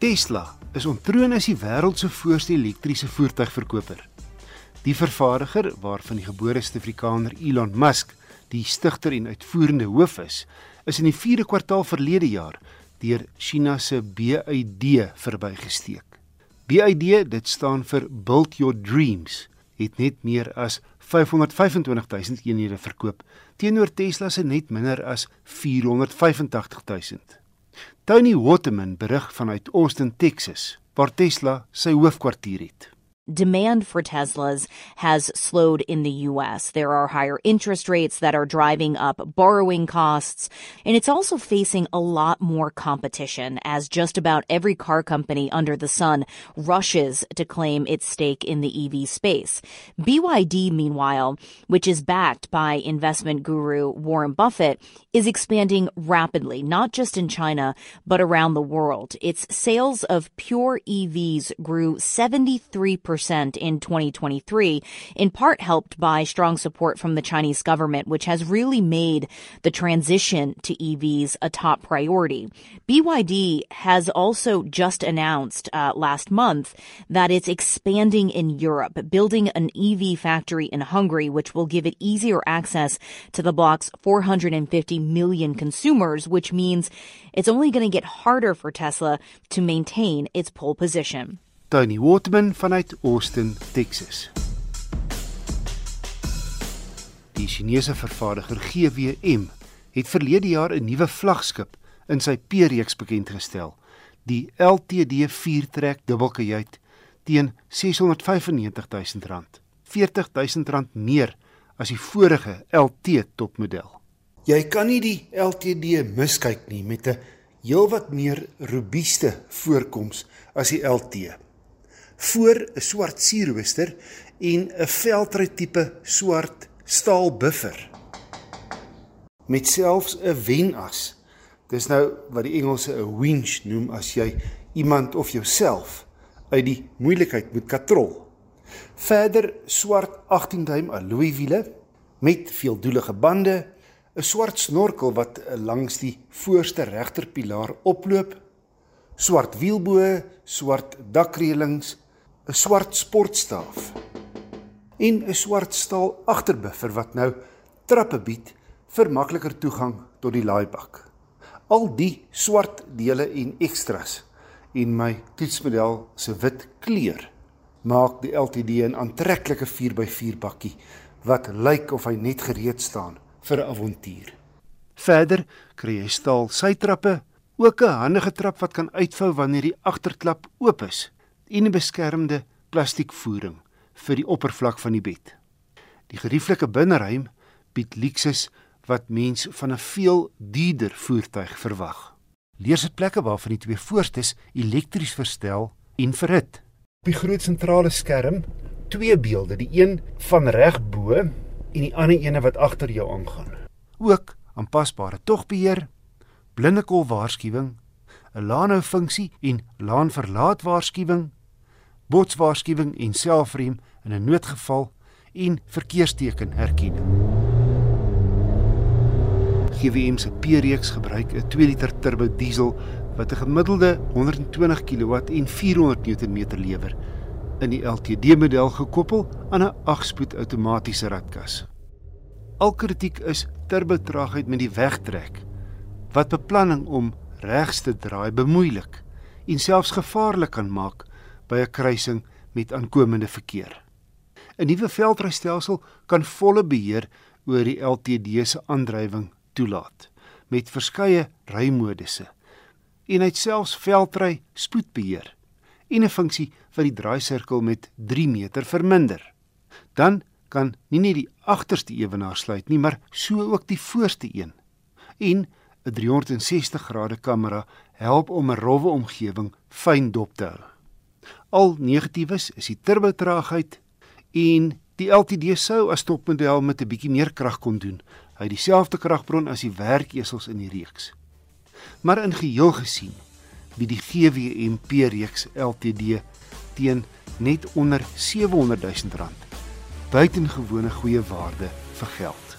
Tesla is ontroon as die wêreld se voorste elektriese voertuigverkoper. Die vervaardiger, waarvan die gebore Suid-Afrikaner Elon Musk die stigter en uitvoerende hoof is, is in die 4de kwartaal verlede jaar deur China se BYD verbygesteek. BYD, dit staan vir Build Your Dreams, het net meer as 525000 eenhede verkoop teenoor Tesla se net minder as 485000. Tony Waterman berig vanuit Austin, Texas, waar Tesla sy hoofkwartier het. Demand for Teslas has slowed in the US. There are higher interest rates that are driving up borrowing costs, and it's also facing a lot more competition as just about every car company under the sun rushes to claim its stake in the EV space. BYD, meanwhile, which is backed by investment guru Warren Buffett, is expanding rapidly, not just in China, but around the world. Its sales of pure EVs grew 73% in 2023, in part helped by strong support from the Chinese government, which has really made the transition to EVs a top priority. BYD has also just announced uh, last month that it's expanding in Europe, building an EV factory in Hungary, which will give it easier access to the bloc's 450 million consumers, which means it's only going to get harder for Tesla to maintain its pole position. Tony Waterman vanuit Austin, Texas. Die Chinese vervaardiger GWM het verlede jaar 'n nuwe vlaggenskap in sy P-reeks bekend gestel, die LTD 4-trek dubbelkajuit teen R695 000, R40 000 meer as die vorige LT topmodel. Jy kan nie die LTD miskyk nie met 'n heelwat meer robuuste voorkoms as die LT. Voor 'n swart sierrooster en 'n veldry tipe swart staal buffer met selfs 'n wenas. Dis nou wat die Engelse 'n winch noem as jy iemand of jouself uit die moeilikheid moet katrol. Verder swart 18 duim alloy wiele met veeldoelige bande, 'n swart snorkel wat langs die voorste regterpilaar oploop, swart wielboë, swart dakreëlings, 'n swart sportstaaf en 'n swart staal agterbuffer wat nou trappe bied vir makliker toegang tot die laaibak. Al die swart dele en ekstras en my toetsmodel se wit kleur maak die LTD 'n aantreklike 4x4 bakkie wat lyk of hy net gereed staan vir 'n avontuur. Verder kry jy staal sytrappe, ook 'n handige trap wat kan uitvou wanneer die agterklap oop is en 'n beskermende plastiekvoering vir die oppervlak van die bed. Die gerieflike binneruim bied luksus wat mens van 'n veel duurder voertuig verwag. Leersitplekke waarvan die twee voorstes elektries verstel en verhit. Op die groot sentrale skerm twee beelde, die een van reg bo en die ander ene wat agter jou aangaan. Ook aanpasbare togbeheer, blindekol waarskuwing, 'n laanhou funksie en laan verlaat waarskuwing, botswaarskuwing en selfrem in 'n noodgeval en verkeersteken herkenning. GWM se P-reeks gebruik 'n 2 liter turbo diesel wat 'n gemiddelde 120 kW en 400 Nm lewer in die LTD model gekoppel aan 'n 8-spoed outomatiese ratkas. Al kritiek is turbotraagheid met die wegtrek wat beplanning om regs te draai bemoeilik en selfs gevaarlik kan maak by 'n kruising met aankomende verkeer. 'n Nuwe veldrystelsel kan volle beheer oor die LTD se aandrywing toelaat met verskeie rymodusse en hy selfs veldry spoedbeheer en 'n funksie wat die draaisirkel met 3 meter verminder. Dan kan nie net die agterste ewenaar sluit nie, maar so ook die voorste een. En 'n 360 grade kamera help om 'n rowwe omgewing fyn dop te hou. Al negatiefs is die turbotraagheid en die LTD sou as topmodel met 'n bietjie meer krag kon doen. Hy het dieselfde kragbron as die werkesels in die reeks. Maar in geheel gesien bied die GWM P reeks LTD teen net onder 700 000 rand buitengewone goeie waarde vir geld.